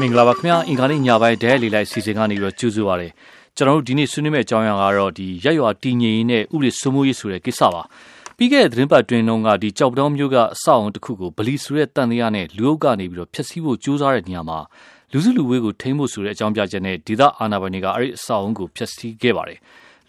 မင်္ဂလာပါခင်ဗျာအင်္ဂါနေ့ညပိုင်းဒဲလီလိုက်စီစဉ်ကနေပြီးတော့ကြိုးဆိုပါရစေကျွန်တော်တို့ဒီနေ့ဆွေးနွေးမယ့်အကြောင်းအရာကတော့ဒီရက်ရွာတည်ငြိမ်ရေးနဲ့ဥပဒေစိုးမိုးရေးဆိုတဲ့ကိစ္စပါပြီးခဲ့တဲ့သတင်းပတ်တွင်တုန်းကဒီကြောက်တောင်းမျိုးကအဆောက်အုံတစ်ခုကိုဗလီဆိုတဲ့တန်တရားနဲ့လူအုပ်ကနေပြီးတော့ဖျက်ဆီးဖို့ကြိုးစားတဲ့နေရာမှာလူစုလူဝေးကိုထိမ့်ဖို့ဆိုတဲ့အကြောင်းပြချက်နဲ့ဒေသအာဏာပိုင်တွေကအဲ့ဒီအဆောက်အုံကိုဖျက်ဆီးခဲ့ပါတယ်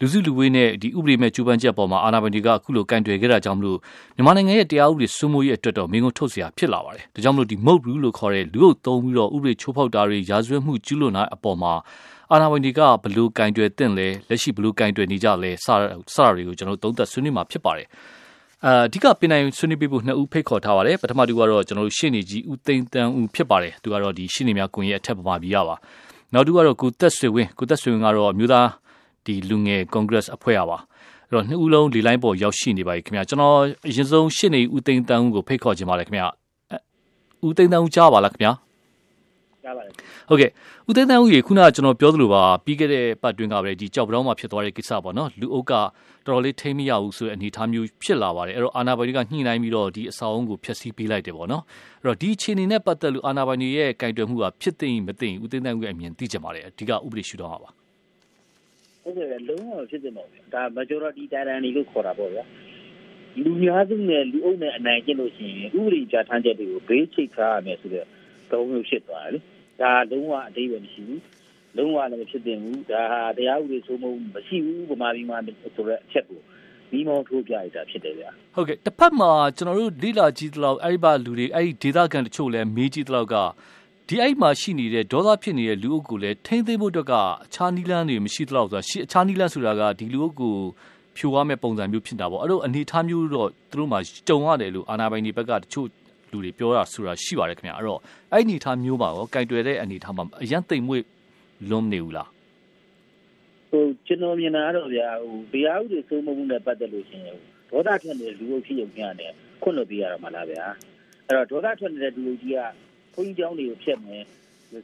လူစုလူဝေးနဲ့ဒီဥပဒေမဲ့ကျူးပန်းချက်ပေါ်မှာအာဏာပိုင်တွေကအခုလိုကန့်တွယ်ခဲ့တာကြောင့်မလို့မြန်မာနိုင်ငံရဲ့တရားဥပဒေစိုးမိုးရေးအတွက်တော့မင်းကိုထုတ်စရာဖြစ်လာပါတယ်။ဒါကြောင့်မလို့ဒီမုတ်ဘူးလို့ခေါ်တဲ့လူအုပ်သုံးပြီးတော့ဥပဒေချိုးဖောက်တာတွေရာဇဝတ်မှုကျူးလွန်တာအပေါ်မှာအာဏာပိုင်တွေကဘလို့ကန့်တွယ်တင့်လဲလက်ရှိဘလို့ကန့်တွယ်နေကြလဲစစတွေကိုကျွန်တော်သုံးသပ်ဆွေးနွေးမှာဖြစ်ပါတယ်။အာအဓိကပင်နိုင်ဆွေးနွေးပေးဖို့နှစ်ဦးဖိတ်ခေါ်ထားပါတယ်ပထမတူကတော့ကျွန်တော်တို့ရှင်းနေကြီးဦးသိန်းတန်းဦးဖြစ်ပါတယ်သူကတော့ဒီရှင်းနေများကွန်ရဲ့အထက်ပမာပြီးရပါနောက်တူကတော့ကိုသက်ဆွေဝင်းကိုသက်ဆွေဝင်းကတော့အမျိုးသား ဒီလူငယ်ကွန်ဂရက်အဖွဲ့ရပါအဲ့တော့နှစ်ဦးလုံးလေလိုင်းပေါ်ရောက်ရှိနေပါပြီခင်ဗျာကျွန်တော်အရင်ဆုံးရှေ့နေဦးသိန်းတန်းဦးကိုဖိတ်ခေါ်ခြင်းပါတယ်ခင်ဗျာဦးသိန်းတန်းဦးကြားပါလားခင်ဗျာကြားပါတယ်ဟုတ်ကဲ့ဦးသိန်းတန်းဦးရေခုနကကျွန်တော်ပြောသလိုပါပြီးခဲ့တဲ့ပတ်တွင်းကပဲဒီကြောက်ပတောင်းမှာဖြစ်သွားတဲ့ကိစ္စပေါ့နော်လူအုပ်ကတော်တော်လေးထိမ့်မရဘူးဆိုတဲ့အနေအထားမျိုးဖြစ်လာပါတယ်အဲ့တော့အာနာပိုင်တွေကညှိနှိုင်းပြီးတော့ဒီအဆောက်အုံကိုဖျက်ဆီးပေးလိုက်တယ်ပေါ့နော်အဲ့တော့ဒီအခြေအနေနဲ့ပတ်သက်လို့အာနာပိုင်တွေရဲ့ကင်တွယ်မှုကဖြစ်သိမသိဦးသိန်းတန်းဦးရဲ့အမြင်သိကြပါတယ်အဓိကဥပဒေရှုထောင့်ပါ ဟုတ်ကဲ့လုံးဝဖြစ်တယ်ပေါ့ဗျာဒါ majority တိုင်တန်နေလို့ခေါ်တာပေါ့ဗျာလူများစုနဲ့လူအုပ်နဲ့အနိုင်ကျင့်လို့ရှိရင်ဥပဒေကြထမ်းချက်တွေကိုဘေးချိတ်ထားရမယ်ဆိုတဲ့သုံးမျိုးဖြစ်သွားတယ်လေဒါလုံးဝအတိတ်ပဲမရှိဘူးလုံးဝလည်းဖြစ်တင်ဘူးဒါဟာတရားဥပဒေစိုးမိုးမှုမရှိဘူးဗမာပြည်မှာဆိုတော့အချက်ကိုဒီမောင်ထိုးပြရတာဖြစ်တယ်ဗျာဟုတ်ကဲ့တစ်ဖက်မှာကျွန်တော်တို့လိလာကြည့်တလောက်အဲ့ဒီဘာလူတွေအဲ့ဒီဒေသခံတချို့လည်းမေးကြည့်တလောက်က ဒီအဲ့မှာရှိနေတဲ့ဒေါသဖြစ်နေတဲ့လူအုပ်ကိုလည်းထိမ့်သိမ်းဖို့တော့ကအခြားနီးလန်းတွေမရှိသလောက်ဆိုတာရှိအခြားနီးလန်းဆိုတာကဒီလူအုပ်ကိုဖြိုရမယ့်ပုံစံမျိုးဖြစ်တာပေါ့အဲ့တော့အနေထားမျိုးတော့သူတို့မှကြုံရတယ်လို့အာနာပိုင်တွေဘက်ကတချို့လူတွေပြောတာဆိုတာရှိပါတယ်ခင်ဗျာအဲ့တော့အဲ့အနေထားမျိုးပါရောကြိုက်တွေ့တဲ့အနေထားမှာအရန်သိမ်မွေ့လွန်နေဘူးလားဟိုကျွန်တော်မြင်တာတော့ဗျာဟိုတရားဥပဒေစိုးမိုးမှုနဲ့ပတ်သက်လို့ရှိရင်ဒေါသထွက်နေတဲ့လူအုပ်ဖြစ်ရုံနဲ့ခွင့်လွှတ်ပေးရတာမလားဗျာအဲ့တော့ဒေါသထွက်နေတဲ့လူအုပ်ကြီးက ခွင့်ကြောင်းတွေကိုဖျက်မယ်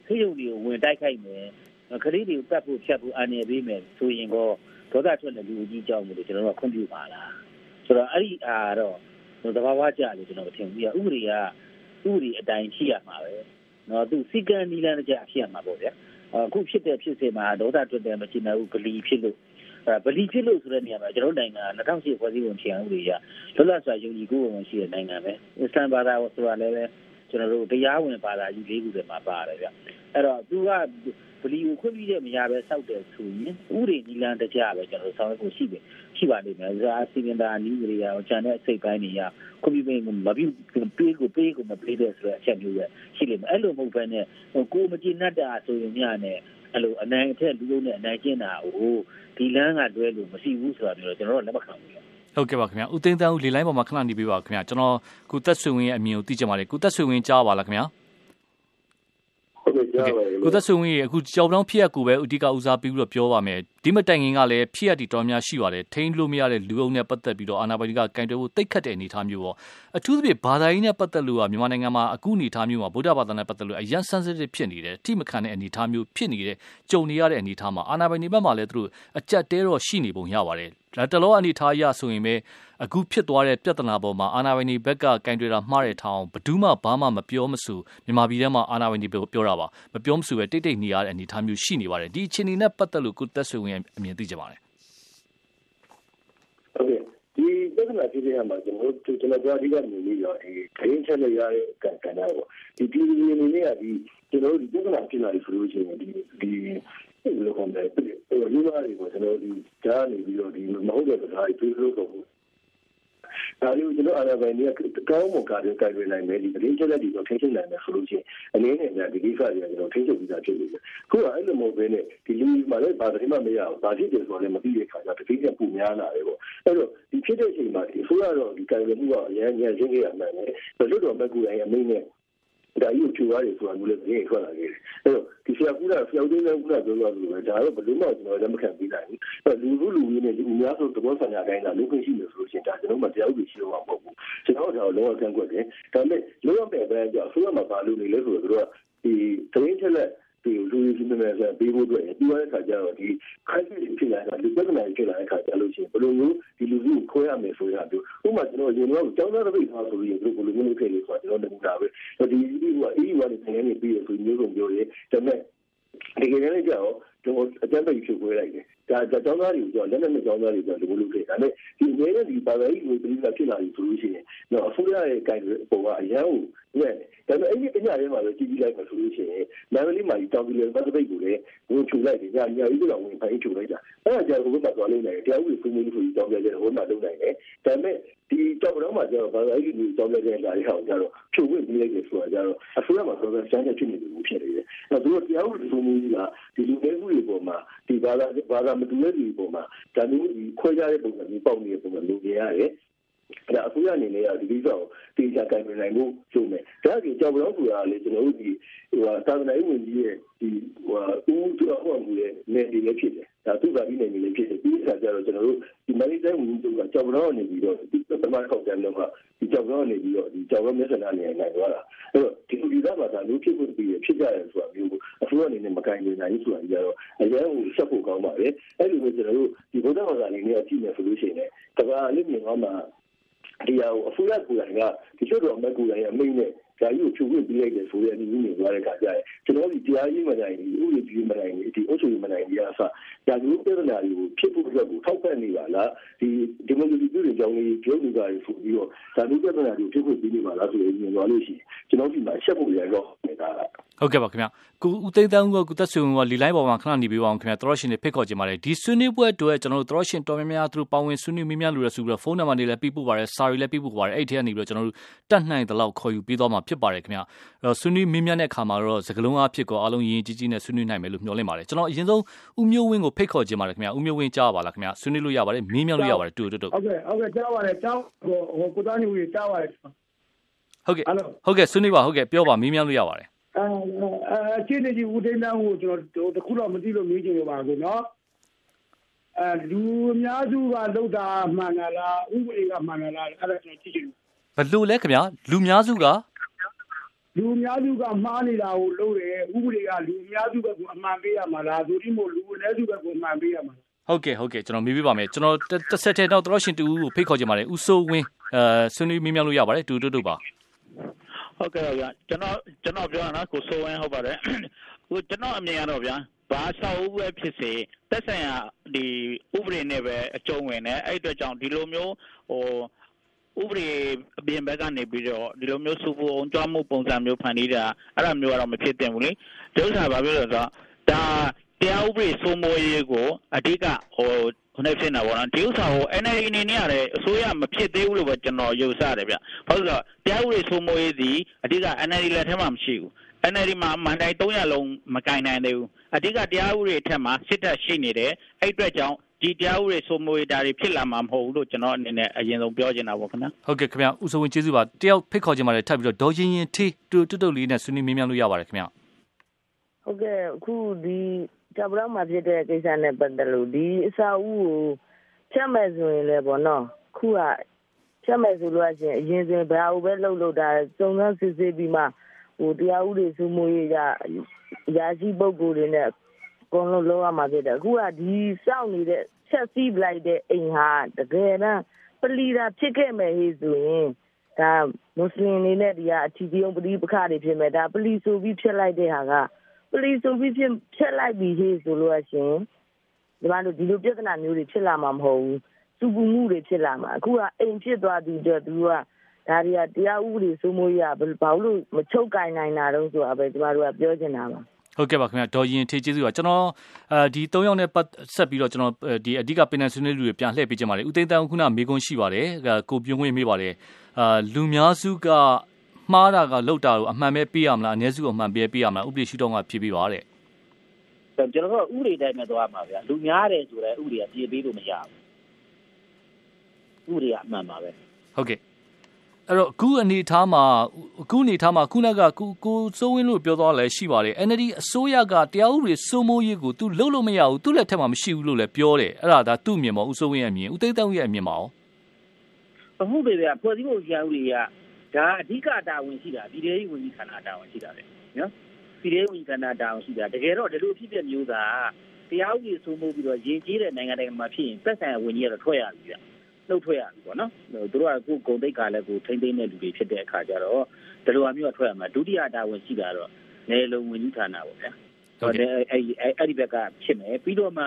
ဆေးရုံတွေကိုဝင်တိုက်ခိုက်မယ်ကလေးတွေကိုတတ်ဖို့ဖြတ်ဖို့အနေပေးမယ်ဆိုရင်တော့ဒေါသထွက်တဲ့လူအုပ်ကြီးကြောင်းလို့ကျွန်တော်တို့ကခွင့်ပြုပါလားဆိုတော့အဲ့ဒီအားတော့သဘာဝကျလို့ကျွန်တော်ထင်ပြီးဥပဒေကဥပဒေအတိုင်းရှိရမှာပဲနော်သူစီကံနီလန်းကြဖြစ်ရမှာပေါ့ဗျာအခုဖြစ်တဲ့ဖြစ်စဉ်မှာဒေါသထွက်တယ်မချင်ဘူးဗလီဖြစ်လို့အဲဗလီဖြစ်လို့ဆိုတဲ့နေရာမှာကျွန်တော်နိုင်ငံ2008ဖွဲ့စည်းပုံခြေအောင်ဥပဒေရလွတ်လပ်စွာယုံကြည်ကိုယ်ဝင်ရှိတဲ့နိုင်ငံပဲအစ္စလမ်ဘာသာဆိုတာလည်း ကျွန်တော်တို့တရားဝင်ဘာသာကြီးလေးခုတွေမှာပါတယ်ဗျအဲ့တော့သူကဗလီကိုခွင့်ပြုတဲ့မရပဲစောက်တယ်ဆိုရင်ဥရိနီလန်တကြပဲကျွန်တော်ဆောင်ရွက်ဖို့ရှိတယ်ရှိပါလိမ့်မယ်ဇာစီကင်တာနီးတွေရောဂျန်တဲ့အစိတ်ပိုင်းတွေရခွင့်ပြုပေးမပြုပေးကိုပေးကိုမပေးတဲ့ဆိုတဲ့အချက်မျိုးပဲရှိလိမ့်မယ်အဲ့လိုမဟုတ်ဘဲနဲ့ကိုမကြည်နတ်တာဆိုရင်ညနဲ့အဲ့လိုအနိုင်အထက်လူလုံးနဲ့အနိုင်ကျင့်တာကိုဒီလမ်းကတွဲလို့မရှိဘူးဆိုတာမျိုးတော့ကျွန်တော်တို့လက်မခံဘူး ဟုတ်ကဲ့ပါခင်ဗျာဦးသိန်းတန်းဦးလေလိုင်းပေါ်မှာခဏနေပေးပါခင်ဗျာကျွန်တော်ကိုသက်ဆွေဝင်းရဲ့အမြင်ကိုသိချင်ပါတယ်ကိုသက်ဆွေဝင်းကြားပါလားခင်ဗျာဟုတ်ကဲ့ကြားပါတယ်ကိုသက်ဆွေဝင်းရဲ့အခုကြောက်တောင်းဖြစ်ရကိုပဲအဓိကဦးစားပေးပြီးတော့ပြောပါမယ် ဒီမတိုင်ခင်ကလည်းဖြစ်ရတီတော်များရှိပါတယ်ထိန်းလို့မရတဲ့လူအုပ်နဲ့ပတ်သက်ပြီးတော့အာဏာပိုင်တွေကကင်တွယ်ဖို့တိတ်ခတ်တဲ့အနေအထားမျိုးပေါ့အထူးသဖြင့်ဘာသာရေးနဲ့ပတ်သက်လို့ကမြန်မာနိုင်ငံမှာအခုအနေအထားမျိုးမှာဗုဒ္ဓဘာသာနဲ့ပတ်သက်လို့အရန် sensitive ဖြစ်နေတယ်ထိမခံတဲ့အနေအထားမျိုးဖြစ်နေတဲ့ကြုံနေရတဲ့အနေအထားမှာအာဏာပိုင်တွေဘက်မှလည်းသူတို့အကြက်တဲတော့ရှိနေပုံရပါတယ်ဒါတလောအနေထားအရဆိုရင်ပဲအခုဖြစ်သွားတဲ့ပြဿနာပေါ်မှာအာဏာပိုင်တွေဘက်ကကင်တွယ်တာမှားတဲ့ထောင်ဘယ်သူမှဘာမှမပြောမစုမြန်မာပြည်ထဲမှာအာဏာပိုင်တွေပြောတာပါမပြောမစုပဲတိတ်တိတ်နေရတဲ့အနေအထားမျိုးရှိနေပါတယ်ဒီအခြေအနေနဲ့ပတ်သက်လို့ကိုသက်ဆွေဝင်အမြင်သိကြပါတယ်ဟုတ်ကဲ့ဒီပြဿနာဖြစ်တဲ့မှာကျွန်တော်တို့ကျွန်တော်တို့အဓိကနေပြီးတော့ဒီခရင်ချက်လိုက်ရတဲ့ကံကံတော့ဒီပြည်သူတွေအနေနဲ့ကဒီကျွန်တော်တို့ဒီပြဿနာဖြစ်လာပြီဆိုလို့ရှိရင်ဒီဒီဘယ်လိုကောင်းလဲဒီလူသားတွေကိုကျွန်တော်ဒီကြားနေပြီးတော့ဒီမဟုတ်တဲ့စကားတွေတွေးလို့တော့ ဒါလေးကိုကျွန်တော်အာဏာပိုင်တွေကကောင်းမွန်ကားတွေကြိုက်နေနိုင်မယ်ဒီပြည်ချက်လက်တွေတော့ထိန်းချုပ်နိုင်မယ်ဆိုလို့ရှိရင်အနေနဲ့များဒီကိစ္စတွေကကျွန်တော်ထိန်းချုပ်ပြီးသားဖြစ်နေတယ်ခုကအဲ့လိုမဟုတ်ဘဲနဲ့ဒီလူမှလည်းဘာသတင်းမှမရအောင်ဘာဖြစ်တယ်ဆိုတော့လည်းမသိတဲ့ခါကျတတိယပူများလာတယ်ပေါ့အဲ့တော့ဒီဖြစ်တဲ့အချိန်မှာဒီအစိုးရတော့ဒီကြိုင်ရမှုကအရင်ညံ့ရှင်းခဲ့ရမှန်းတယ်လွတ်တော်ဘက်ကလည်းအမိန့်နဲ့ ဒါကြီးကိုဖြူရတယ်ဆိုတာမျိုးလည်းပြင်ထွက်လာခဲ့တယ်။အဲ့တော့ဒီဆရာကူတာဆရာဦးသိန်းကူတာပြောရလို့ပဲဒါတော့ဘယ်လိုမှကျွန်တော်လက်မခံပေးနိုင်ဘူး။အဲ့လူလူလူကြီးနဲ့ဒီအများဆုံးသဘောဆန္ဒတိုင်းကလူခွင့်ရှိလို့ဆိုလို့ရှိရင်ဒါကျွန်တော်မှတရားဥပဒေရှိတော့မှာမဟုတ်ဘူး။ကျွန်တော်တို့တော့လောကကန့်ကွက်တယ်။ဒါပေမဲ့လောကပဲပဲကြောက်ဆိုရမှာပါလို့နေလဲဆိုတော့တို့ကဒီသတင်းချက်လက် ဒီလူကြီးစုနေဆိုပြီးဖို့အတွက်ပြီးတဲ့အခါကျတော့ဒီ crisis ဖြစ်လာတာဒီပြဿနာဖြစ်လာတဲ့အခါကျလို့ရှိရင်ဘယ်လိုမျိုးဒီလူကြီးကိုခွဲရမယ်ဆိုရမျိုးဥပမာကျွန်တော်ရေတော့ကျောင်းသားတစ်ပိတ်ထားဆိုရင်ဘယ်လိုမျိုးဖြစ်လဲဆိုတော့ကျွန်တော်တို့ကပဲဒီဒီကအေးဝါနေနေနေပြီးရဆိုမျိုးစုံပြောရဲဒါပေမဲ့ဒီကနေ့လည်းကြောက်ကျွန်တော်အကြမ်းဖက်ဖြိုခွဲလိုက်တယ်ဒါဒါကျောင်းသားတွေကိုကြောက်လက်နက်နဲ့ကျောင်းသားတွေကြောက်ဒီလိုလုပ်ခဲ့ဒါပေမဲ့ဒီငယ်တဲ့ဒီပါဝါကြီးကိုပြည်ကဖြစ်လာပြီဆိုလို့ရှိရင်တော့အစိုးရရဲ့ကိုင်ပုံကအရန်ကိုညံ့တယ်ဒါပေမဲ့အဲ့ဒီပညာရေးမှာပဲကြည့်ကြည့်လိုက်မှဆိုလို့ရှိရင်နာမည်လေးမှာဒီတောင်ပြည်နယ်ပတ်သက်ကိုလည်းဝင်ချူလိုက်တယ်ညာညာကြီးကတော့ဝင်ဖိုင်းချူလိုက်တာအဲ့ဒါကြောင့်ဘုရားတော်လေးနိုင်တရားဥပဒေကိုမျိုးကိုကြောင်းပြကြတယ်ဟိုမှာလုပ်နိုင်တယ်ဒါပေမဲ့ဒီကြောက်တော့မှကျတော့ဘာသာရေးကိုကြောင်းပြကြတဲ့ဓာတ်ဟောင်းကြတော့ဖြုတ်ဝင်ပြီးလိုက်တယ်ဆိုတာကြတော့အစိုးရမှာဆိုတော့စမ်းတဲ့ဖြစ်နေတယ်ဖြစ်နေတယ်အဲ့တော့သူတို့တရားဥပဒေကိုမျိုးကဒီလူမျိုးတွေပေါ်မှာဒီဘာသာဘာသာမတူတဲ့လူပေါ်မှာဒါမျိုးဒီခွဲခြားတဲ့ပုံစံမျိုးပေါက်နေတဲ့ပုံစံမျိုးကြီးရတယ်ဒါအစိုးရအနေနဲ့ကဒီကိစ္စကိုတေချာကိုင်တွယ်နိုင်ဖို့လုပ်မယ်။ဒါ့အပြင်ကြောက်တော့ဆိုတာလေကျွန်တော်တို့ဒီဟိုသာသနာ့ဝင်ကြီးရဲ့ဒီဟိုဦးသူအဟောင်းရဲ့နေဒီလည်းဖြစ်တယ်။ ဒါသူ့ဘာဒီနေလည်းဖြစ်တယ်။ပြီးခါကျတော့ကျွန်တော်တို့ဒီမလေးတိုင်းဝင်ကြီးကကြောက်တော့နေပြီးတော့ဒီပထမခေါက်တယ်တော့ဒီကြောက်တော့နေပြီးတော့ဒီကြောက်တော့မျက်စနာနေနိုင်သွားတာ။အဲ့တော့ဒီလူသားမှာဒါမျိုးဖြစ်ဖို့ပြီးဖြစ်ကြတယ်ဆိုတာမျိုးအစိုးရအနေနဲ့မကိုင်တွယ်နိုင်ဘူးဆိုတာကြတော့အရင်ကဆက်ဖို့ကောင်းပါလေ။အဲ့လိုမျိုးကျွန်တော်တို့ဒီဘုရားဘာသာအနေနဲ့ကြည့်မယ်ဆိုလို့ရှိရင်တကားလေးမြင်သွားမှာဒီဟာကိုအစိုးရကိုယ်တိုင်ကဒီလိုတော့မကူတိုင်အမိန့်နဲ့ ဒါကြီးကိုချုပ်ဝင်ပြီးလိုက်တယ်ဆိုတဲ့အနေနဲ့ပြောရတဲ့အခါကျရင်ကျွန်တော်ဒီတရားရေးမနိုင်ဘူးဥပဒေပြုမနိုင်ဘူးဒီအုပ်ချုပ်ရေးမနိုင်ဘူးအစားဒါမျိုးပြဿနာတွေကိုဖြစ်ဖို့အတွက်ကိုထောက်ပံ့နေပါလားဒီဒီမိုကရေစီပြည်ကြောင်းလေးပြောနေကြရဆိုပြီးတော့ဒါမျိုးပြဿနာတွေကိုဖြစ်ဖို့ပြီးနေပါလားဆိုရင်မြင်သွားလို့ရှိရင်ကျွန်တော်ဒီမှာရှက်ဖို့ရတော့နေတာလားဟုတ်ကဲ့ပါခင်ဗျကုဦးသိန်းတန်းကကုသက်ဆွေကလီလိုက်ပေါ်မှာခဏနေပြီးပါအောင်ခင်ဗျတော်ရှင်တွေဖိတ်ခေါ်ကြပါတယ်ဒီဆွေးနွေးပွဲအတွက်ကျွန်တော်တို့တော်ရှင်တော်များများသူတို့ပါဝင်ဆွေးနွေးမိများလို့ရဆိုပြီးတော့ဖုန်းနံပါတ်တွေလည်းပြပို့ပါတယ်စာရီလည်းပြပို့ပါတယ်အဲ့ဒီထဲကနေပြီးတော့ကျွန်တော်တို့တတ်နိုင်တဲ့လောက်ခေါ်ယူပြီးတော့မှဖြစ်ပါတယ်ခင်ဗျအဲ့တော့ဆွေးနွေးမိများတဲ့အခါမှာတော့စကလုံးအဖြစ်ကောအားလုံးရင်းကြီးကြီးနဲ့ဆွေးနွေးနိုင်မယ်လို့မျှော်လင့်ပါတယ်ကျွန်တော်အရင်ဆုံးဦးမျိုးဝင်းကိုဖိတ်ခေါ်ကြပါတယ်ခင်ဗျဦးမျိုးဝင်းကြားပါလားခင်ဗျဆွေးနွေးလို့ရပါတယ်မင်းမြောက်လို့ရပါတယ်တူတူတူဟုတ်ကဲ့ဟုတ်ကဲ့ကြားပါတယ်ကြားဟိုကိုသားညူကြီးကြားပါတယ်ဟုတ်ကဲ့ဟုတ်ကဲ့ဆွေးနွေးပါဟုတ်ကဲ့ပြောပါမင်းမြောက်လို့ရပါတယ် အဲအဲအခြေအနေကြီးဦးသိန်းတန်းကိုကျွန်တော်တခုတော့မသိလို့မေးချင်ပါဘူးနော်အဲလူအများစုကလောက်တာမှန်လားဥပဒေကမှန်လားအဲ့ဒါကျွန်တော်ကြည့်ချင်ဘလို့လဲခင်ဗျာလူများစုကလူအများစုကမှားနေတာကိုလုပ်တယ်ဥပဒေကလူအများစုဘက်ကိုအမှန်ပေးရမှာလားဆိုပြီးမို့လူအနည်းစုဘက်ကိုအမှန်ပေးရမှာဟုတ်ကဲ့ဟုတ်ကဲ့ကျွန်တော်မေးပြပါမယ်ကျွန်တော်တစ်ဆက်တည်းတော့တော်ရှင်တူကိုဖိတ်ခေါ်ကြပါတယ်ဦးစိုးဝင်းအဲဆွေးနွေးမေးမြန်းလို့ရပါတယ်တူတူတူပါ ဟုတ်ကဲ့ဗျာကျွန်တော်ကျွန်တော်ပြောရနော်ကိုစိုးဝင်းဟုတ်ပါတယ်ဟိုကျွန်တော်အမြင်ကတော့ဗျာဘာဆောက်ဦးပဲဖြစ်စေတက်ဆိုင်ရာဒီဥပဒေနဲ့ပဲအကျုံးဝင်တယ်အဲ့အတွက်ကြောင့်ဒီလိုမျိုးဟိုဥပဒေအပြင်ဘက်ကနေပြီးတော့ဒီလိုမျိုးစုဖို့အောင်ကြွားမှုပုံစံမျိုးဖန်တီးတာအဲ့လိုမျိုးကတော့မဖြစ်သင့်ဘူးလေဒုစရဘာဖြစ်လို့ဆိုတော့ဒါ တရားဥပဒေစိုးမိုးရေးကိုအဓိကဟိုခုနဖြစ်နေတာပေါ့နော်ဒီဥစ္စာကို NLD အနေနဲ့ရတယ်အစိုးရမဖြစ်သေးဘူးလို့ပဲကျွန်တော်ယူဆတယ်ဗျ။ဘာလို့လဲဆိုတော့တရားဥပဒေစိုးမိုးရေးသည်အဓိက NLD လက်ထက်မှာမရှိဘူး။ NLD မှာမန်တိုင်း300လုံးမကင်နိုင်သေးဘူး။အဓိကတရားဥပဒေအထက်မှာစစ်တပ်ရှိနေတယ်။အဲ့အတွက်ကြောင့်ဒီတရားဥပဒေစိုးမိုးရေးဒါတွေဖြစ်လာမှာမဟုတ်ဘူးလို့ကျွန်တော်အနေနဲ့အရင်ဆုံးပြောချင်တာပေါ့ခင်ဗျာဟုတ်ကဲ့ခင်ဗျာဦးစိုးဝင်းကျေးဇူးပါတယောက်ဖိတ်ခေါ်ချင်ပါတယ်ထပ်ပြီးတော့ဒေါ်ရင်ရင်ထေးတူတုတ်တုတ်လေးနဲ့ဆွေးနွေးမြင်းမြန်းလို့ရပါတယ်ခင်ဗျာဟုတ်ကဲ့အခုဒီ ကြပလောက်မှာဖြစ်တဲ့ကိစ္စနဲ့ပတ်သက်လို့ဒီအစာအုပ်ကိုဖြတ်မဲ့ဆိုရင်လည်းပေါ့နော်ခုကဖြတ်မဲ့ဆိုလို့ရှိရင်အရင်စဉ်ဘာလို့ပဲလှုပ်လို့တာစုံစမ်းစစ်ဆေးပြီးမှဟိုတရားဥပဒေစိုးမိုးရေးကရာရှိပုဂ္ဂိုလ်တွေနဲ့အကုန်လုံးလောက်ရမှာဖြစ်တယ်အခုကဒီစောင့်နေတဲ့ချက်စီးလိုက်တဲ့အိမ်ဟာတကယ်တမ်းပလီတာဖြစ်ခဲ့မယ်ဟေ့ဆိုရင်ဒါမွတ်စလင်တွေနဲ့ဒီကအထီးပြုံးပဋိပက္ခတွေဖြစ်မယ်ဒါပလီဆိုပြီးဖြစ်လိုက်တဲ့ဟာက ပလီဆိုပြီးဖြစ်ဖြစ်လိုက်ပြီးဟေ့ဆိုလို့ရှင်ဒီမှာတို့ဒီလိုပြဿနာမျိုးတွေဖြစ်လာမှာမဟုတ်ဘူးစုပူမှုတွေဖြစ်လာမှာအခုကအိမ်ဖြစ်သွားသူတို့သူကဒါတွေကတရားဥပဒေစိုးမိုးရဘာလို့မချုပ်ကင်နိုင်တာတုံးဆိုတာပဲကျမတို့ကပြောချင်တာပါဟုတ်ကဲ့ပါခင်ဗျာဒေါ်ရင်ထေးကျေးဇူးပါကျွန်တော်အဲဒီ၃ယောက်နဲ့ပတ်ဆက်ပြီးတော့ကျွန်တော်ဒီအဓိကပင်နန်ဆွေးနွေးလူတွေပြန်လှည့်ပေးကြပါလေဦးသိန်းတန်းခုနမေကွန်းရှိပါတယ်ကိုပြုံးဝင်မေးပါတယ်အာလူများစုက မှားတာကလောက်တာကိုအမှန်ပဲပြရမလားအ ਨੇ စုအမှန်ပဲပြရမလားဥပဒေရှိတော့ကဖြေပေးပါတဲ့ကျွန်တော်တို့ဥပဒေတိုင်းမှာသွားမှာဗျာလူများတယ်ဆိုတဲ့ဥပဒေကပြေးပေးလို့မရဘူးဥပဒေကအမှန်ပါပဲဟုတ်ကဲ့အဲ့တော့အခုအနေထားမှာအခုအနေထားမှာခုနကကိုကိုစိုးဝင်းလို့ပြောသွားလဲရှိပါတယ် NLD အစိုးရကတရားဥပဒေစိုးမိုးရေးကိုသူလှုပ်လို့မရဘူးသူ့လက်ထက်မှာမရှိဘူးလို့လည်းပြောတယ်အဲ့ဒါဒါသူ့မြင်ပါဦးစိုးဝင်းရဲ့အမြင်ဦးသိန်းတောင်းရဲ့အမြင်ပါရောအခုပဲဗျာဖွဲ့စည်းပုံရှာဦးတွေက ဒါအဓိကတာဝန်ရှိတာဒီဒေသကြီးဝန်ကြီးဌာနတာဝန်ရှိတာလေနော်ပြည်ထောင်စုဌာနတောင်ရှိတာတကယ်တော့ဒီလိုဖြစ်ဖြစ်မျိုးသာတရားဥပဒေစိုးမိုးပြီးတော့ရည်ကြီးတဲ့နိုင်ငံတိုင်းမှာဖြစ်ရင်သက်ဆိုင်ရာဝန်ကြီးကတော့ထွက်ရပြီဗျနှုတ်ထွက်ရပြီပေါ့နော်သူတို့ကကိုဂုံတိတ်ကလည်းကိုထိမ့်သိမ့်တဲ့လူတွေဖြစ်တဲ့အခါကျတော့ဒီလိုအမျိုးကထွက်ရမှာဒုတိယတာဝန်ရှိတာတော့နယ်လုံဝန်ကြီးဌာနပေါ့ဗျာဟုတ်တယ်အဲ့အဲ့ဒီဘက်ကဖြစ်မယ်ပြီးတော့မှ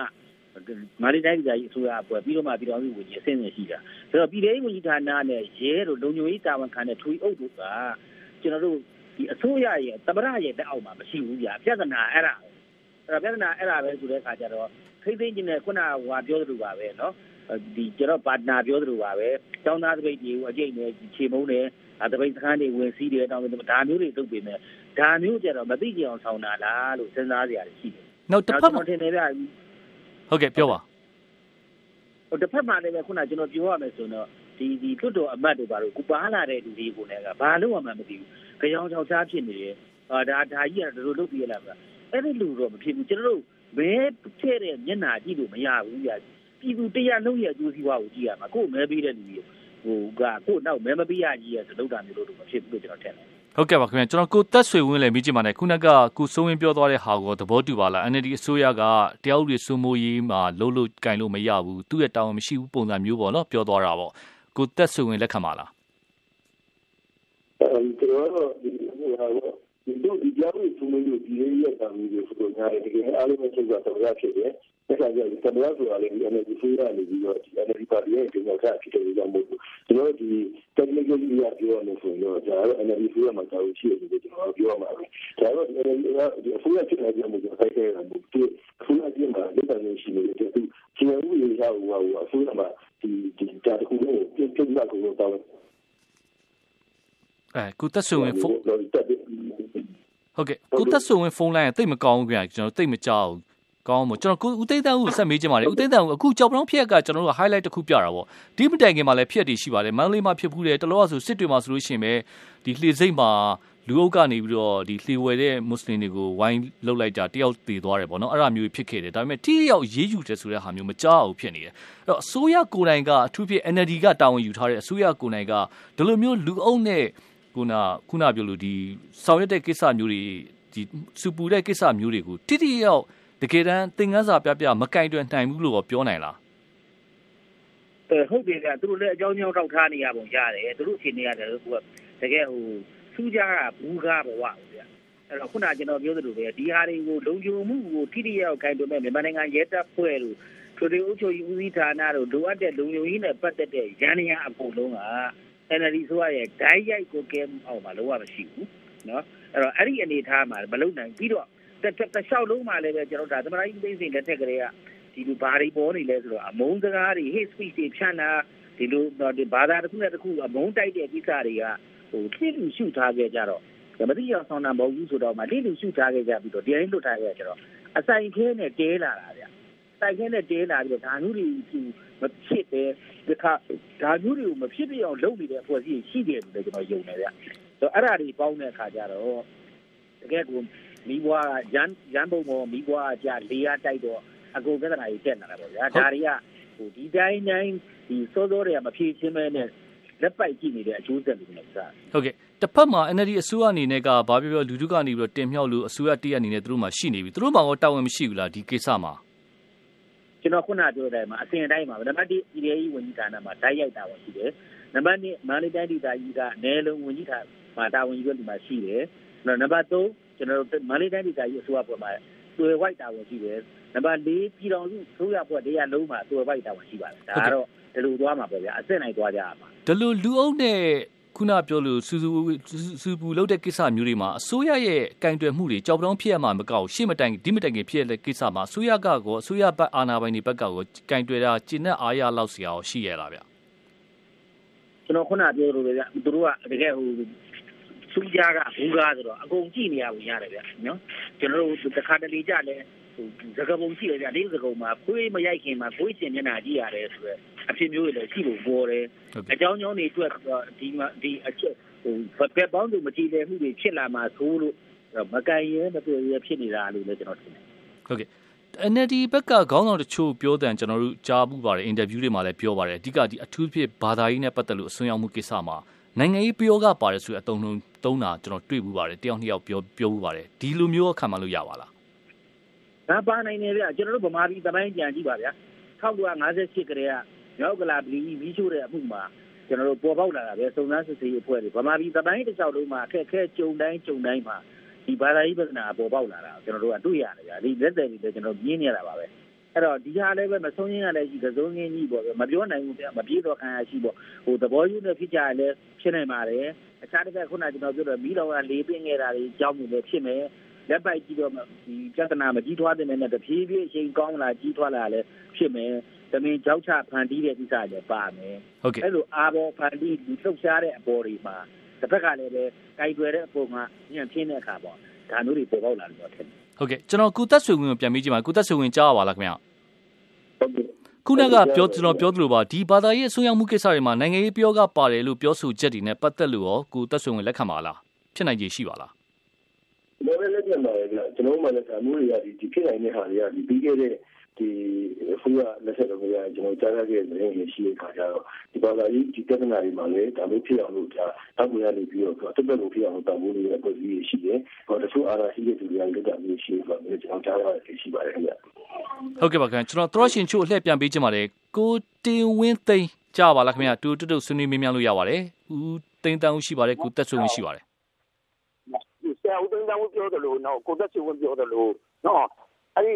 မာလီတိုင်းပြည်ကြီးအစိုးရအဖွဲ့ပြီးတော့မှပြည်တော်စုဝန်ကြီးအဆင့်ဆင့်ရှိတာဆိုတော့ပြည်ထောင်စုဝန်ကြီးဌာနနဲ့ရဲတို့လုံခြုံရေးတာဝန်ခံတဲ့ထွေအုပ်တို့ကကျွန်တော်တို့ဒီအစိုးရရဲ့တမရရဲ့လက်အောက်မှာမရှိဘူးဗျာပြဿနာအဲ့ဒါအဲ့ဒါပြဿနာအဲ့ဒါပဲဆိုတဲ့အခါကျတော့ခိသိချင်းနဲ့ခုနကဟိုပြောသလိုပါပဲเนาะဒီကျွန်တော်ပါတနာပြောသလိုပါပဲတောင်းသားတပိတ်တွေကိုအကျိတ်နဲ့ခြေမုံးတယ်အတပိတ်စခန်းတွေဝင်စီးတယ်တောင်းဒါမျိုးတွေလုပ်ပေမဲ့ဒါမျိုးကြတော့မသိကြအောင်ဆောင်တာလားလို့စဉ်းစားစရာရှိတယ်နောက်တစ်ဖက်မှာထင်တယ်ဗျ ဟုတ်ကဲ့ပြောပါဟိုတစ်ဖက်မှာလည်းခုနကျွန်တော်ပြောရမယ်ဆိုတော့ဒီဒီတွတ်တော်အမတ်တွေပါလို့ကူပါလာတဲ့လူတွေကိုလည်းကဘာလို့မှမသိဘူးကြောင်ချောက်ချားဖြစ်နေတယ်အာဒါဒါကြီးကတို့လုပ်ပြရလားဗျအဲ့ဒီလူတော့မဖြစ်ဘူးကျွန်တော်တို့မဲဖြစ်တဲ့မျက်နှာကြည့်လို့မရဘူးဗျပြည်သူတရားလုံးရဲ့အကျိုးစီးပွားကိုကြည့်ရမှာကိုယ်မဲပေးတဲ့လူကြီးဟိုကကိုယ်နောက်မဲမပေးရကြီးရဲ့လုပ်တာမျိုးလို့မဖြစ်ဘူးလို့ကျွန်တော်ထင်တယ် ဟုတ်ကဲ့ပါခင်ဗျာကျွန်တော်ကိုတက်ဆွေဝင်းလည်းမိကြည့်ပါနဲ့ခုနကကိုစိုးဝင်းပြောသွားတဲ့ဟာကိုသဘောတူပါလား NLD အစိုးရကတရားဥပဒေစိုးမိုးရေးမှာလုံးလို့ကင်လို့မရဘူးသူ့ရဲ့တာဝန်မရှိဘူးပုံစံမျိုးပေါ့နော်ပြောသွားတာပေါ့ကိုတက်ဆွေဝင်းလက်ခံပါလားအဲကျွန်တော်ဒီဟိုဟာဒီ တို့ဒီကြောင့်သူမျိုးဒီရေးရတာမျိုးဆိုတော့ညာတကယ်အားလုံးချုပ်တာတော့ဖြစ်တယ်။ဒါကြောင့်ဒီကမ္ဘာဆိုတာလည်းဒီ energy ဆိုရနေပြီးတော့ဒီ energy ပါတီရဲ့ဒီနောက်ထပ်ဖြစ်တဲ့ကြောင့်မို့ကျွန်တော်ဒီ technical ကြီးရပြောရလို့ဆိုတော့ဒါတော့ energy ဆိုရမှာတောင်းရှိတယ်လို့ကျွန်တော်ပြောမှာပဲ။ဒါတော့ဒီ energy ကဒီအစိုးရဖြစ်တဲ့ကြောင့်မို့ကျွန်တော်ခိုင်းခဲ့တာမို့ဒီအစိုးရကြီးမှာလက်တန်းရှိနေတယ်သူကျွန်တော်ဦးရဟိုဟာအစိုးရမှာဒီဒီဒါတခုလုံးပြင်ပြတာကိုတော့အဲကုသက်ဆွေဝင်ဖုန်း ဟုတ်ကဲ့ကုသက်ဆွေဝင်ဖုန်းလိုင်းကတိတ်မကောင်းဘူးခင်ဗျာကျွန်တော်တိတ်မကြောက်ကောင်းမို့ကျွန်တော်ကိုဦးသိန်းတန်းကိုဆက်မေးချင်ပါတယ်ဦးသိန်းတန်းကိုအခုကြောက်ပတောင်းဖြစ်ကကျွန်တော်တို့ highlight တစ်ခုပြတာပေါ့ဒီမတိုင်ခင်မှာလည်းဖြစ်တည်ရှိပါတယ်မန္တလေးမှာဖြစ်ဘူးတယ်တလောဆိုစစ်တွေမှာဆိုလို့ရှိရင်ပဲဒီလှေစိတ်မှာလူအုပ်ကနေပြီးတော့ဒီလှေဝယ်တဲ့မွတ်စလင်တွေကိုဝိုင်းလှုပ်လိုက်တာတယောက်တည်သွားတယ်ပေါ့နော်အဲ့ဒါမျိုးဖြစ်ခဲ့တယ်ဒါပေမဲ့တိယောက်ရေးယူတယ်ဆိုတဲ့ဟာမျိုးမကြောက်ဘူးဖြစ်နေတယ်အဲ့တော့အစိုးရကိုယ်တိုင်ကအထူးဖြင့် NLD ကတာဝန်ယူထားတဲ့အစိုးရကိုယ်တိုင်ကဒီလိုမျိုးလူအုပ်နဲ့ ခုနခုနပြောလို့ဒီဆောင်ရွက်တဲ့ကိစ္စမျိုးတွေဒီစူပူတဲ့ကိစ္စမျိုးတွေကိုတိတိယောက်တကယ်တမ်းသင်ခန်းစာပြပြမကင်တွယ်နိုင်ဘူးလို့ပြောနိုင်လားအဲဟုတ်တယ်ကသူတို့လည်းအကြောင်းကြောင်းတောက်ထားနေရပုံရတယ်သူတို့အချိန်နေရတယ်သူကတကယ်ဟိုစူးကြတာဘူးကားဘဝပေါ့ဗျာအဲ့တော့ခုနကျွန်တော်ပြောသလိုပဲဒီဟာတွေကိုလုံခြုံမှုကိုထိတိယောက်ကင်တွယ်မဲ့မြန်မာနိုင်ငံရဲတပ်ဖွဲ့လို့ထွေထွေအုပ်ချုပ်ရေးဦးစီးဌာနတို့လိုအပ်တဲ့လုံခြုံရေးနဲ့ပတ်သက်တဲ့ရန်ရန်အကုန်လုံးက NLD ဆိုရဲ့ဂိုင်းရိုက်ကိုကဲအောင်မလို့ရမရှိဘူးနော်အဲ့တော့အဲ့ဒီအနေထားမှာမလုံနိုင်ပြီးတော့တစ်လျှောက်လုံးမှာလည်းပဲကျွန်တော်ဒါသမရိုင်းသိသိလက်ထက်ကလေးကဒီလိုဘာတွေပေါ်နေလဲဆိုတော့အမုန်းစကားတွေ hate speech တွေဖြန့်တာဒီလိုဒီဘာသာတစ်ခုနဲ့တစ်ခုအမုန်းတိုက်တဲ့ကိစ္စတွေကဟိုထိလူရှုထားခဲ့ကြတော့မသိရဆောင်တာမဟုတ်ဘူးဆိုတော့မှထိလူရှုထားခဲ့ကြပြီးတော့တရားရင်လွတ်ထားခဲ့ကြတော့အဆိုင်ခဲနဲ့တဲလာတာ ဗျစိုက်ခဲနဲ့တဲလာပြီးတော့ဒါမျိုးတွေမဖြစ်တဲ့ဒီခါဒါမျိုးတွေကိုမဖြစ်ပြအောင်လုပ်နေတဲ့အဖွဲ့အစည်းရှိတယ်လို့ကျွန်တော်ယုံတယ်ဗျဆိုတော့အဲ့ဒါတွေပေါင်းတဲ့အခါကျတော့တကယ်ကိုမီးဘွားရန်ရန်ပုံပေါ်မီးဘွားကြလေရတိုက်တော့အကူပြဿနာကြီးတက်လာတာပေါ့ဗျာဒါတွေကဟိုဒီတိုင်းတိုင်းဒီစောစောတွေကမဖြေရှင်းမဲနဲ့လက်ပိုက်ကြည့်နေတဲ့အကျိုးဆက်တွေနဲ့စားဟုတ်ကဲ့တစ်ဖက်မှာ NLD အစိုးရအနေနဲ့ကဘာပြောပြောလူထုကနေပြီးတော့တင်မြှောက်လို့အစိုးရတရက်အနေနဲ့သူတို့မှရှိနေပြီသူတို့မှတော့တာဝန်မရှိဘူးလားဒီကိစ္စမှာ ကျွန်တော်ခုနပြောတဲ့အတိုင်းမှာအစဉ်အတိုင်းမှာနံပါတ်1ပြည်ရေးကြီးဝန်ကြီးဌာနမှာဓာတ်ရိုက်တာဝန်ရှိတယ်နံပါတ်2မန္တလေးတိုင်းဒေသကြီးကနယ်လုံးဝန်ကြီးဌာနမှာတာဝန်ယူရတဲ့မှာရှိတယ်နံပါတ်3ကျွန်တော်တို့မန္တလေးတိုင်းဒေသကြီးအစိုးရဖွဲ့မှာတွေ့ဝိုက်တာဝန်ရှိတယ်နံပါတ်4ပြည်တော်စုဆိုရဖွဲ့တရားလုံးမှာတွေ့ဝိုက်တာဝန်ရှိပါတယ်ဒါကတော့ဒီလိုသွားမှာပဲဗျာအစစ်နိုင်သွားကြရမှာဒီလိုလူအုပ်နဲ့ ခုနပြောလို့စူစူစူပူလုပ်တဲ့ကိစ္စမျိုးတွေမှာအစိုးရရဲ့ကင်တွယ်မှုတွေကြောက်တောင်းဖြစ်ရမှာမကောက်ရှေ့မတိုင်ဒီမတိုင်ခင်ဖြစ်တဲ့ကိစ္စမှာအစိုးရကကောအစိုးရဘက်အာဏာပိုင်တွေဘက်ကကောကင်တွယ်တာကျင့်တဲ့အားရလောက်စရာရှိရလားဗျကျွန်တော်ခုနပြောလို့ဗျာသူတို့ကတကယ်ဟိုသူကြကဘူးကားဆိုတော့အကုန်ကြည့်နေရဝင်ရတယ်ဗျနော်ကျွန်တော်တို့တစ်ခါတလေကြလဲဟိုသကပုံရှိတယ်ဗျလေးသကုံမှာခွေးမရိုက်ခင်မှာခွေးရှင်မျက်နှာကြည့်ရတယ်ဆိုတော့ အဖြစ်မျိုးတွေလည်းရှိဖို့ပေါ်တယ်အကြောင်းကြောင်းတွေအတွက်ဒီမှာဒီအချက်ဟိုဘက်ပေါင်းစုမကြည့်တဲ့မှုတွေဖြစ်လာမှာသို့လို့မကန်ရဲမတွေ့ရဖြစ်နေတာလို့လည်းကျွန်တော်ထင်တယ်ဟုတ်ကဲ့ NLD ဘက်ကခေါင်းဆောင်တချို့ပြောတဲ့ကျွန်တော်တို့ကြားမှုပါတယ်အင်တာဗျူးတွေမှာလည်းပြောပါတယ်အဓိကဒီအထူးဖြစ်ဘာသာရေးနဲ့ပတ်သက်လို့အစွန်းရောက်မှုကိစ္စမှာနိုင်ငံရေးပြောကပါတယ်ဆိုတဲ့အတုံးလုံးသုံးတာကျွန်တော်တွေ့ဘူးပါတယ်တယောက်နှစ်ယောက်ပြောပြောဘူးပါတယ်ဒီလိုမျိုးခံမှလို့ရပါလားဒါပါနိုင်တယ်ဗျကျွန်တော်တို့ဗမာပြည်တပိုင်းကြံကြည့်ပါဗျာ1958ကတည်းက မြောက်ကလာပြည်ပြီးချိုးတဲ့အမှုမှာကျွန်တော်တို့ပေါ်ပေါက်လာတာပဲစုံစမ်းစစ်ဆေးရေးအဖွဲ့တွေဗမာပြည်တပိုင်းတစ်လျှောက်လုံးမှာအခက်အခဲကြုံတိုင်းကြုံတိုင်းမှာဒီဘာသာရေးပြဿနာပေါ်ပေါက်လာတာကျွန်တော်တို့ကတွေ့ရတယ်ဗျာဒီလက်တယ်တွေလည်းကျွန်တော်မြင်နေရတာပါပဲအဲ့တော့ဒီဟာလည်းပဲမဆုံးရင်းရလည်းရှိသစုံငင်းကြီးပေါ့ဗျမပြောနိုင်ဘူးဗျမပြေတော့ခံရရှိပေါ့ဟိုသဘောယူနေဖြစ်ကြလည်းဖြစ်နိုင်ပါတယ်အခြားတစ်ခါခုနကျွန်တော်ပြောတော့မိတော်ကလေးပင်းခဲ့တာတွေကြောင်းမှုလည်းဖြစ်မယ်လက်ပိုက်ကြည့်တော့ဒီပြဿနာမကြီးထွားတဲ့နဲ့တဖြည်းဖြည်းအချိန်ကောင်းလာကြီးထွားလာလည်းဖြစ်မယ် သမင်ကြောက်ချဖန်တီးတဲ့ကိစ္စလည်းပါမယ်ဟုတ်ကဲ့အဲ့လိုအာဘောဖန်တီးလူလှုပ်ရှားတဲ့အပေါ်တွေမှာတစ်ဖက်ကလည်းပဲကြိုက်ွယ်တဲ့အပေါ်မှာညံ့ပြင်းတဲ့အခါပေါ့ဒါမျိုးတွေပေါ်ပေါက်လာလို့ထင်တယ်ဟုတ်ကဲ့ကျွန်တော်ကုသက်ဆွေဝင်ကိုပြန်ပြီးကြည့်ပါကုသက်ဆွေဝင်ကြားပါလားခင်ဗျဟုတ်ကဲ့ခုနကပြောကျွန်တော်ပြောသလိုပါဒီဘာသာရေးအစိုးရမှုကိစ္စတွေမှာနိုင်ငံရေးပြောကပါတယ်လို့ပြောဆိုချက်တွေနဲ့ပတ်သက်လို့ရောကုသက်ဆွေဝင်လက်ခံပါလားဖြစ်နိုင်ခြေရှိပါလားလည်းလက်ခံပါတယ်ဗျကျွန်တော်မှလည်းအမှုတွေကဒီဖြစ်နိုင်တဲ့ဟာတွေကဒီပြီးခဲ့တဲ့ ဒီအခုကလက်ဆက်တော့ကြာကျွန်တော်ကြားရခဲ့တဲ့နေရှိတဲ့ခါကျတော့ဒီဘာသာရေးဒီတက္ကနာတွေမှာလည်းဒါမျိုးဖြစ်အောင်လို့ဒါတောက်ရနေပြီးတော့တက်တက်လို့ဖြစ်အောင်တောက်ဖို့လည်းပုံစံရှိတယ်။ဟောတချို့အားရရှိတဲ့သူတွေကလည်းဒါမျိုးရှိတယ်ဆိုတော့ကျွန်တော်ကြားရတဲ့ရှိပါတယ်ခင်ဗျ။ဟုတ်ကဲ့ပါခင်ဗျကျွန်တော်သရရှင်ချို့အလှည့်ပြန်ပေးချင်ပါတယ်ကိုတင်ဝင်းသိန်းကြားပါလားခင်ဗျတူတူတူဆွေးနွေးမေးမြန်းလို့ရပါတယ်။ဦးသိန်းတန်းဦးရှိပါတယ်ကိုတက်ဆွေဝင်ရှိပါတယ်။ဆရာဦးသိန်းတန်းဦးပြောတယ်လို့နော်ကိုတက်ဆွေဝင်ပြောတယ်လို့နော်အဲ့ဒီ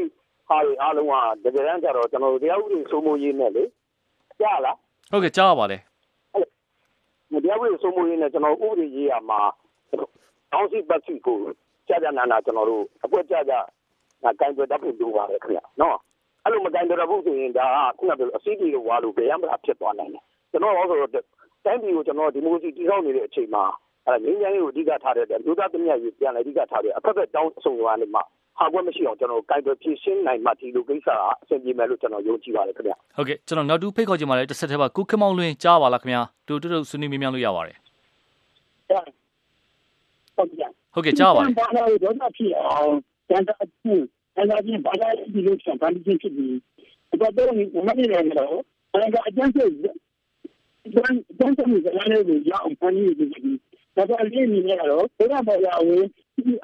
ဟာတွေအားလုံးကတကယ်တမ်းကျတော့ကျွန်တော်တို့တရားဥပဒေစိုးမိုးရေးနဲ့လေကြားလားဟုတ်ကဲ့ကြားပါပါတယ်တရားဥပဒေစိုးမိုးရေးနဲ့ကျွန်တော်ဥပဒေရေးရမှာအောင်းစီပတ်စီကိုကြာကြာနာနာကျွန်တော်တို့အကွက်ကြာကြာနာကင်ကြတတ်ဖို့လိုပါတယ်ခင်ဗျနော်အဲ့လိုမကင်ကြတတ်ဖို့ဆိုရင်ဒါကခုနကအစီအတီကိုဝါလို့ဘယ်ရမလားဖြစ်သွားနိုင်တယ်ကျွန်တော်တော့ဆိုတော့တိုင်းပြည်ကိုကျွန်တော်ဒီမိုကရေစီတည်ဆောက်နေတဲ့အချိန်မှာအဲငင်းချမ်းရေးကိုအဓိကထားတဲ့လူသားသမီးရေးပြန်လည်းအဓိကထားတဲ့အခက်အခဲတောင်းဆုံရနေမှာ ဟာကွက်မရှိအောင်ကျွန်တော်ကိုင်တွယ်ဖြည့်ရှင်းနိုင်မှဒီလိုကိစ္စကအဆင်ပြေမယ်လို့ကျွန်တော်ယုံကြည်ပါတယ်ခင်ဗျဟုတ်ကဲ့ကျွန်တော်နောက်တူဖိတ်ခေါ်ချင်ပါတယ်တစ်ဆက်တည်းပါကုခမောင်လွင်ကြားပါလားခင်ဗျာတူတူဆွေးနွေးမြင်မြလို့ရပါတယ်ဟုတ်ကဲ့ဟုတ်ကဲ့ကြားပါတယ်ဘာလို့တော့ဖြစ်အောင်တန်တာခုအဲ့ဒါချင်းဘာသာဒီလိုချက်ပန်းချင်းဖြစ်ပြီးတော့တော့ဒီမနေ့လည်းတော့အဲ့ဒါအကျဉ်းချုပ်တန်တန်တဲ့ဇာတ်လေးကိုရအောင်ဖန်တီးပြီးဒါတော့လေးနေရတော့ဘယ်တော့မှရအောင်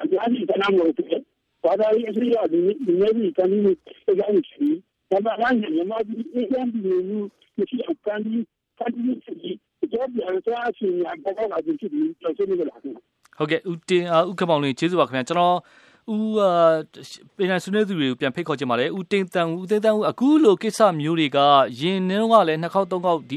အများကြီးတနာမလို့ဖြစ် ဘာသာရေးအစိုးရဒီဒီနေ့ဒီကနေ့အကြောင်းရှိဒါမှလည်းမြန်မာပြည်အရင်ကဒီလိုမရှိအောင်ကန်ဒီကန်ဒီရှိကြောက်ပြန်စားအချင်းညာပေါ်ပေါ်လာပြီးဖြစ်ပြီးတော့ဆွေးနွေးကြတာဟုတ်ကဲ့ဦးတင်ဦးခမောင်လင်းကျေးဇူးပါခင်ဗျာကျွန်တော် ဦးပညာဆွေးနွေးသူတွေကိုပြန်ဖိတ်ခေါ်ချင်ပါတယ်ဦးတင်တန်ဦးတင်တန်ဦးအခုလိုကိစ္စမျိုးတွေကယင်းနှင်းကလည်းနှစ်ခေါက်သုံးခေါက်ဒီ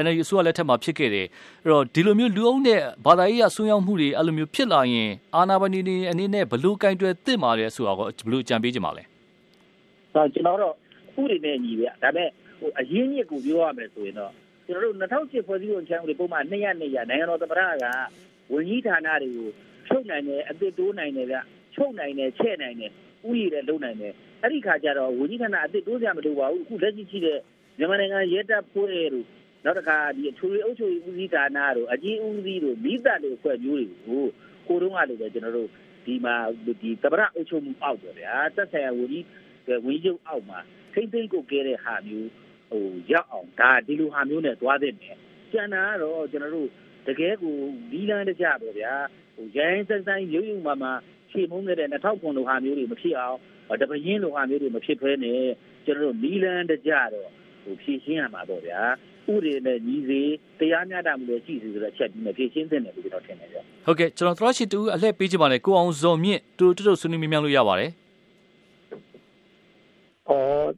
energy အစိုးရလက်ထက်မှာဖြစ်ခဲ့တယ်အဲ့တော့ဒီလိုမျိုးလူအုပ်နဲ့ဘာသာရေးအဆွေးရောက်မှုတွေအဲ့လိုမျိုးဖြစ်လာရင်အာနာပနီနေအနေနဲ့ဘလို့ကင်တွယ်သင့်ပါလဲဆိုတာကိုဘလို့ကြံပေးချင်ပါလဲဒါကျွန်တော်တော့ဥတွေနဲ့ညီဗျဒါပေမဲ့ဟိုအရင်းမြစ်ကိုပြောရမယ်ဆိုရင်တော့ကျွန်တော်တို့2008ဖွဲ့စည်းပုံချမ်းဥပဒေပုံမှန်200 200နိုင်ငံတော်သမ္မတကဝန်ကြီးဌာနတွေကိုထုတ်နိုင်တယ်အသစ်တိုးနိုင်တယ်ဗျ ချုပ်နိုင်တယ်ချဲ့နိုင်တယ်ဥယျာဉ်လည်းလုံနိုင်တယ်အဲ့ဒီခါကျတော့ဝင်းကြီးဌာနအစ်စ်တိုးစရာမလိုပါဘူးအခုလက်ရှိရှိတဲ့မြန်မာနိုင်ငံရဲတပ်ဖွဲ့တို့နောက်တစ်ခါဒီအထွေထွေအုပ်ချုပ်ရေးဦးစီးဌာနတို့အကြီးဦးစီးတို့မိသက်တွေဖွဲ့မျိုးတွေကိုကိုတုံးကလည်းပဲကျွန်တော်တို့ဒီမှာဒီတပရအုပ်ချုပ်မှုအောက်ပေါ့ဗျာတက်ဆိုင်ရာဝင်းကြီးဝင်းချုပ်အောက်မှာထိမ့်သိမ့်ကိုကဲတဲ့ဟာမျိုးဟိုရောက်အောင်ဒါဒီလိုဟာမျိုးနဲ့သွားတဲ့မယ်ကျန်တာကတော့ကျွန်တော်တို့တကယ်ကိုဒီလန်းတကြပေါ့ဗျာဟိုရိုင်းစက်ဆိုင်ရုပ်ရုံမှမှ ခြေမုန်းခဲ့တဲ့2009လိုဟာမျိုးတွေမဖြစ်အောင်တပရင်လိုဟာမျိုးတွေမဖြစ်ဘဲနဲ့ကျွန်တော်တို့နီလန်တကြတော့ဟိုဖြည့်ရှင်းရမှာပေါ့ဗျာဥတွေနဲ့ညီစေတရားမျှတမှုလည်းရှိစီဆိုတော့ချက်ပြီးမှဖြည့်ရှင်းတဲ့တယ်လို့ကျွန်တော်ထင်တယ်ဗျဟုတ်ကဲ့ကျွန်တော်သရရှိတူအလှည့်ပေးချင်ပါတယ်ကိုအောင်ဇော်မြင့်တူတူတူဆွေးနွေးမြင်မြလို့ရပါတယ်အော်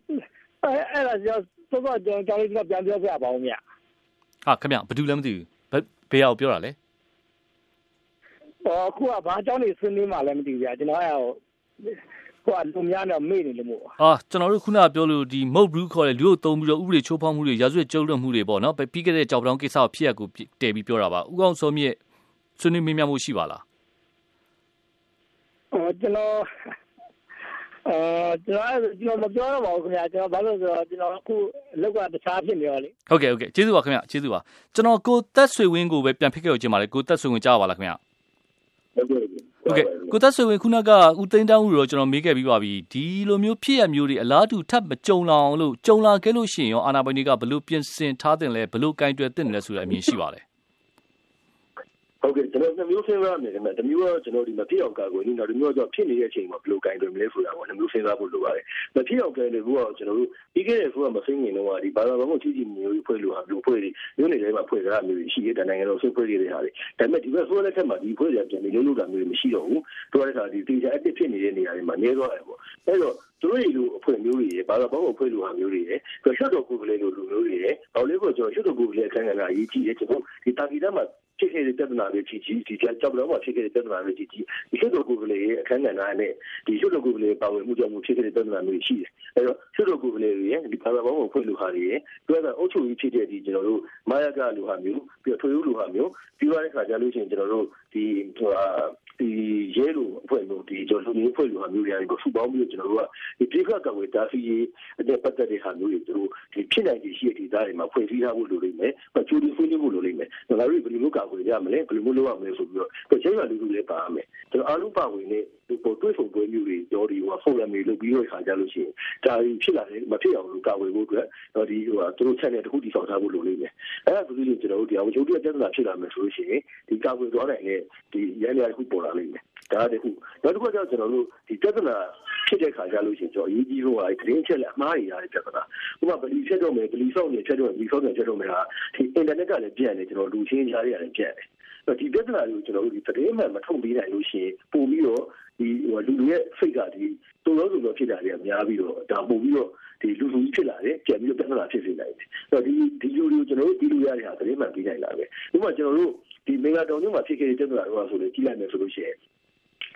အဲ့အဲ့ဒါကြောင့်တော့ကျွန်တော်ကျွန်တော်ပြန်ပြောပြပါဦးမြဟာခင်ဗျဘာလို့လဲမသိဘူးဘယ်အောင်ပြောတာလဲ ဟောခုကဘာကြောင့်နေဆွေးနွေးမှလည်းမသိဘူးဗျာကျွန်တော်အဲ့ဟိုဟိုအလူများတော့မေ့နေလို့မို့ဟာကျွန်တော်တို့ခုနကပြောလို့ဒီမုတ်ဘူးခေါ်တဲ့လူတို့သုံးပြီးတော့ဥပဒေချိုးဖောက်မှုတွေရာဇဝတ်ကျုပ်လွတ်မှုတွေပေါ့နော်ပြီးခဲ့တဲ့ကြောက်တောင်ကိစ္စကိုဖြစ်ရကိုတည်ပြီးပြောတာပါဥကောင်စောမြင့်ဆွေးနွေးမေးမြန်းမှုရှိပါလားဟောကျွန်တော်အဲကျွန်တော်ကျွန်တော်မပြောတော့ပါဘူးခင်ဗျာကျွန်တော်ဘာလို့ဆိုတော့ကျွန်တော်အခုလောက်ကတခြားဖြစ်နေရောလေဟုတ်ကဲ့ဟုတ်ကဲ့ကျေးဇူးပါခင်ဗျာကျေးဇူးပါကျွန်တော်ကိုသက်ဆွေဝင်းကိုပဲပြန်ဖိတ်ခဲ့ကြပါလေကိုသက်ဆွေဝင်းကြားပါလားခင်ဗျာ ဟုတ်ကဲ့ဟုတ်ကဲ့ကိုသက်ဆွေဝင်ခုနကဦးသိန်းတောင်းဦးတော့ကျွန်တော်မေးခဲ့ပြီးပါပြီဒီလိုမျိုးဖြစ်ရမျိုးတွေအလားတူထပ်မကြုံလာအောင်လို့ကြုံလာခဲ့လို့ရှိရင်ရောအာနာပိုင်တွေကဘလို့ပြင်ဆင်ထားတင်လဲဘလို့ကင်တွယ်တင်လဲဆိုတဲ့အမြင်ရှိပါလဲ ဟုတ်ကဲ့ကျွန်တော်နှစ်မျိုးစဉ်းစားမယ်ခင်ဗျတမျိုးကတော့ကျွန်တော်ဒီမဖြစ်အောင်ကာကွယ်နေတော့တမျိုးကတော့ဖြစ်နေတဲ့အချိန်မှာဘယ်လိုကင်တွင်မလဲဆိုတာပေါ့နှစ်မျိုးစဉ်းစားဖို့လိုပါတယ်မဖြစ်အောင်ကင်တွင်ဖို့ကတော့ကျွန်တော်တို့ပြီးခဲ့တဲ့ဆိုတော့မစိမ့်နေတော့ဒီဘာသာဘာမှကြီးကြီးမျိုးဖွဲ့လို့ဟာမျိုးဖွဲ့တွေမျိုးနေထဲမှာဖွဲ့ကြတာမျိုးရှိတဲ့နိုင်ငံတော်ဆွေးဖွဲ့တွေဟာလေဒါပေမဲ့ဒီဘက်ဆိုတဲ့ထက်မှာဒီဖွဲ့တွေပြန်ပြီးလုံးလုံးတာမျိုးမရှိတော့ဘူးတို့ရတဲ့ခါဒီတေချာအစ်စ်ဖြစ်နေတဲ့နေရာတွေမှာနေသွားတယ်ပေါ့အဲ့တော့သူတို့တွေလိုအဖွဲ့မျိုးတွေရဲ့ဘာသာပေါင်းအဖွဲ့လိုဟာမျိုးတွေရဲ့ပြီးရွှတ်တော်ကိုယ်ကလေးလိုလူမျိုးတွေရဲ့ဘာလို့လဲဆိုတော့ကျွန်တော်ရွှတ်တော်ကိုယ်ကလေးအခန်းကဏ္ဍအရေးကြီးတယ်ကျွန်တော်ဒီတာဂီတမှာ ဖြစ်ခဲ့တဲ့ပြဿနာတွေကြီးကြီးဒီကြောက်တော့မှဖြစ်ခဲ့တဲ့ပြဿနာတွေကြီးကြီးဒီရွှတ်တော်ကိုယ်ကလေးရဲ့အခန်းကဏ္ဍနဲ့ဒီရွှတ်တော်ကိုယ်ကလေးပါဝင်မှုကြောင့်ဖြစ်ခဲ့တဲ့ပြဿနာမျိုးရှိတယ်အဲတော့ရွှတ်တော်ကိုယ်ကလေးရဲ့ဒီဘာသာပေါင်းအဖွဲ့လိုဟာတွေရဲ့တွေ့တာအုပ်ချုပ်ရေးဖြစ်တဲ့ဒီကျွန်တော်တို့မာယာကလိုဟာမျိုးပြီးတော့ထွေဦးလိုဟာမျိုးပြီးသွားတဲ့ခါကျလို့ရှိရင်ကျွန်တော်တို့ဒီဟိုဒီရဲလိုအဖွဲ့မျိုးဒီကျွန်တော်တို့အဖွဲ့လိုဟာမျိုးတွေကိုစုပေါင်းပြီးကျွန်တော်တို့ကဒီပြိခတ်ကဝေတာစီရေးတဲ့ပတ်သက်တဲ့ဟာမျိုးတွေတို့ဒီ ဖြစ်နိုင်တဲ့ရှိတဲ့ဒေသတွေမှာဖွဲ့စည်းထားဖို့လိုလိမ့်မယ်။ကျိုးဒီဆွေးနွေးဖို့လိုလိမ့်မယ်။ဒါတို့ဘယ်လိုလုပ်ကာကွယ်ကြမလဲဘယ်လိုလုပ်ရမလဲဆိုပြီးတော့ကျေးရွာလူလူလေးပါမယ်။ကျွန်တော်အားလုံးပါဝင်တဲ့ဒီပေါ်တွေးဆုံပွဲမျိုးတွေကြောဒီဟိုဖိုရမ်တွေလုပ်ပြီးတော့ခါကြလို့ရှိရင်ဒါဖြစ်လာတယ်မဖြစ်အောင်လို့ကာကွယ်ဖို့အတွက်တော့ဒီဟိုသူတို့ချက်နဲ့တခုတည်ဆောက်ထားဖို့လိုလိမ့်မယ်။အဲ့ဒါဆိုလို့ကျွန်တော်တို့ဒီအောင်ချိုးတဲ့ပြဿနာဖြစ်လာမယ်ဆိုလို့ရှိရင်ဒီကာကွယ်သွားနိုင်တဲ့ဒီရန်ရတစ်ခုပေါ်လာလိမ့်မယ်။ ဒါတခုနောက်တစ်ခုကကျွန်တော်တို့ဒီပြဿနာဖြစ်တဲ့ခါကြလို့ရှိရင်ကျွန်တော်အရေးကြီးဆုံးကသတင်းချက်လက်အမှားတွေရတဲ့ပြဿနာဥပမာဗလီဖြတ်တော့မယ်ဗလီဆောက်နေဖြတ်တော့ဗလီဆောက်နေဖြတ်တော့မယ်ဟာဒီအင်တာနက်ကလည်းပြန့်နေကျွန်တော်လူချင်းကြားရတယ်ပြန့်တယ်အဲ့ဒီပြဿနာတွေကိုကျွန်တော်တို့ဒီသတင်းမှန်မထုတ်ပေးနိုင်လို့ရှိရင်ပို့ပြီးတော့ဒီဟိုလူတွေရဲ့စိတ်ကဒီတုံလုံးစုံတော့ဖြစ်တာတွေကများပြီးတော့ဒါပို့ပြီးတော့ဒီလူလူကြီးဖြစ်လာတယ်ကြံပြီးတော့ပြဿနာဖြစ်စေနိုင်တယ်အဲ့တော့ဒီဒီလူတွေကိုကျွန်တော်တို့ပြီးလို့ရတဲ့ဟာသတင်းမှန်ပြီးနိုင်လာပဲဥပမာကျွန်တော်တို့ဒီမေဂါတောင်မြို့မှာဖြစ်ခဲ့တဲ့ပြဿနာတွေဆိုလို့ကြီးလိုက်မယ်ဆိုလို့ရှိရင်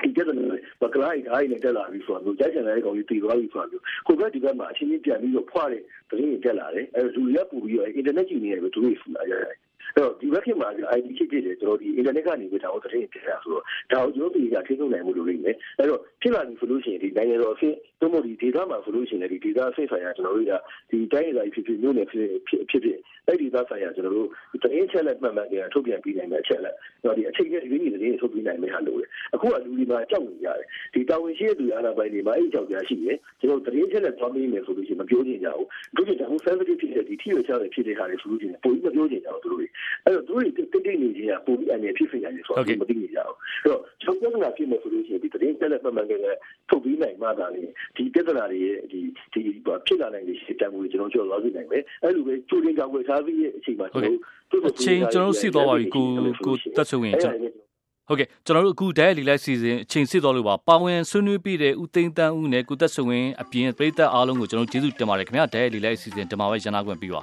ဒီပြဿနာဘကလိုက်အားနဲ့တက်လာပြီးဆိုတော့ကြိုက်ချင်တဲ့ကောင်ကြီးတည်သွားပြီဆိုတော့ကိုဘက်ဒီဘက်မှာအချင်းချင်းပြန်ပြီးတော့ဖွားတဲ့သတင်းတွေတက်လာတယ်အဲလူတွေကပူပြီးတော့အင်တာနက်ကြီးနေတယ်သူတွေဆူလာရတယ် အဲ့တော့ဒီဘက်ခင်မှာ ID ချစ်ဖြစ်တယ်ကျွန်တော်ဒီ internet ကနေပြီးတော့သတင်းပြရဆိုတော့ဒါကိုကျွန်တော်ဒီကထိန်းချုပ်နိုင်မှုလိုလိမ့်မယ်အဲ့တော့ဖြစ်လာပြီဆိုလို့ရှိရင်ဒီနိုင်ငံတော်အဖြစ်သို့မဟုတ်ဒီ data မှာဆိုလို့ရှိရင်ဒီ data အဖြစ်ဆိုင်ရာကျွန်တော်တို့ကဒီတိုင်းရည်ဖြစ်ဖြစ်မျိုးနယ်ဖြစ်ဖြစ်ဖြစ်ဖြစ်အဲ့ဒီ data ဆိုင်ရာကျွန်တော်တို့သတင်းချက်လက်မှန်မှန်ကြထုတ်ပြန်ပြီးနိုင်မယ်အချက်လက်တော့ဒီအချိန်ကြီးဒီသတင်းထုတ်ပြီးနိုင်မယ်ဟာလို့အခုကလူဒီမှာကြောက်နေကြတယ်ဒီတာဝန်ရှိတဲ့သူအားလာပိုင်းတွေမှာအဲ့ကြောက်ကြရှိတယ်ကျွန်တော်သတင်းချက်လက်သွားပြီးမယ်ဆိုလို့ရှိရင်မပြောချင်ကြဘူးတို့ကျတော့ sensitive ဖြစ်တဲ့ဒီထိရချတဲ့ဖြစ်တဲ့ဟာတွေဆိုလို့ရှိရင်ပိုပြီးမပြောချင်ကြဘူးတို့တွေအဲ့တော့သူတို့တိတ်တိတ်နေခြင်းကပုံပြီးအနေဖြစ်ဖြစ်ရတယ်ဆိုတော့မသိနေကြဘူးအဲ့တော့ကျွန်တော်ပြဿနာဖြစ်နေဆိုလို့ရှိရင်ဒီသတင်းတက်လက်မှန်မှန်ကလေးထုတ်ပြီးနိုင်မှသာလေဒီပြဿနာတွေရဲ့ဒီဒီဖြစ်လာနိုင်တဲ့ရှင်းတမ်းမှုတွေကျွန်တော်ကျော်သွားစေနိုင်မယ်အဲ့လိုပဲကျိုးတင်ကြောင်ွယ်စားပြီးရဲ့အချိန်မှာကျွန်တော်တို့အချိန်ကျွန်တော်တို့စစ်သွားပါပြီကိုကိုတက်ဆိုရင်ကျွန်တော်ဟုတ်ကဲ့ကျွန်တော်တို့အခုဒိုင်လီလိုက်စီစဉ်အချိန်စစ်တော်လို့ပါပါဝင်ဆွေးနွေးပြီးတဲ့ဦးသိန်းတန်းဦးနဲ့ကိုသက်ဆွေဝင်းအပြင်ပြည်သက်အားလုံးကိုကျွန်တော်ကျေးဇူးတင်ပါတယ်ခင်ဗျာဒိုင်လီလိုက်စီစဉ်ဒီမှာပဲရန်နာခွင့်ပြီးပါ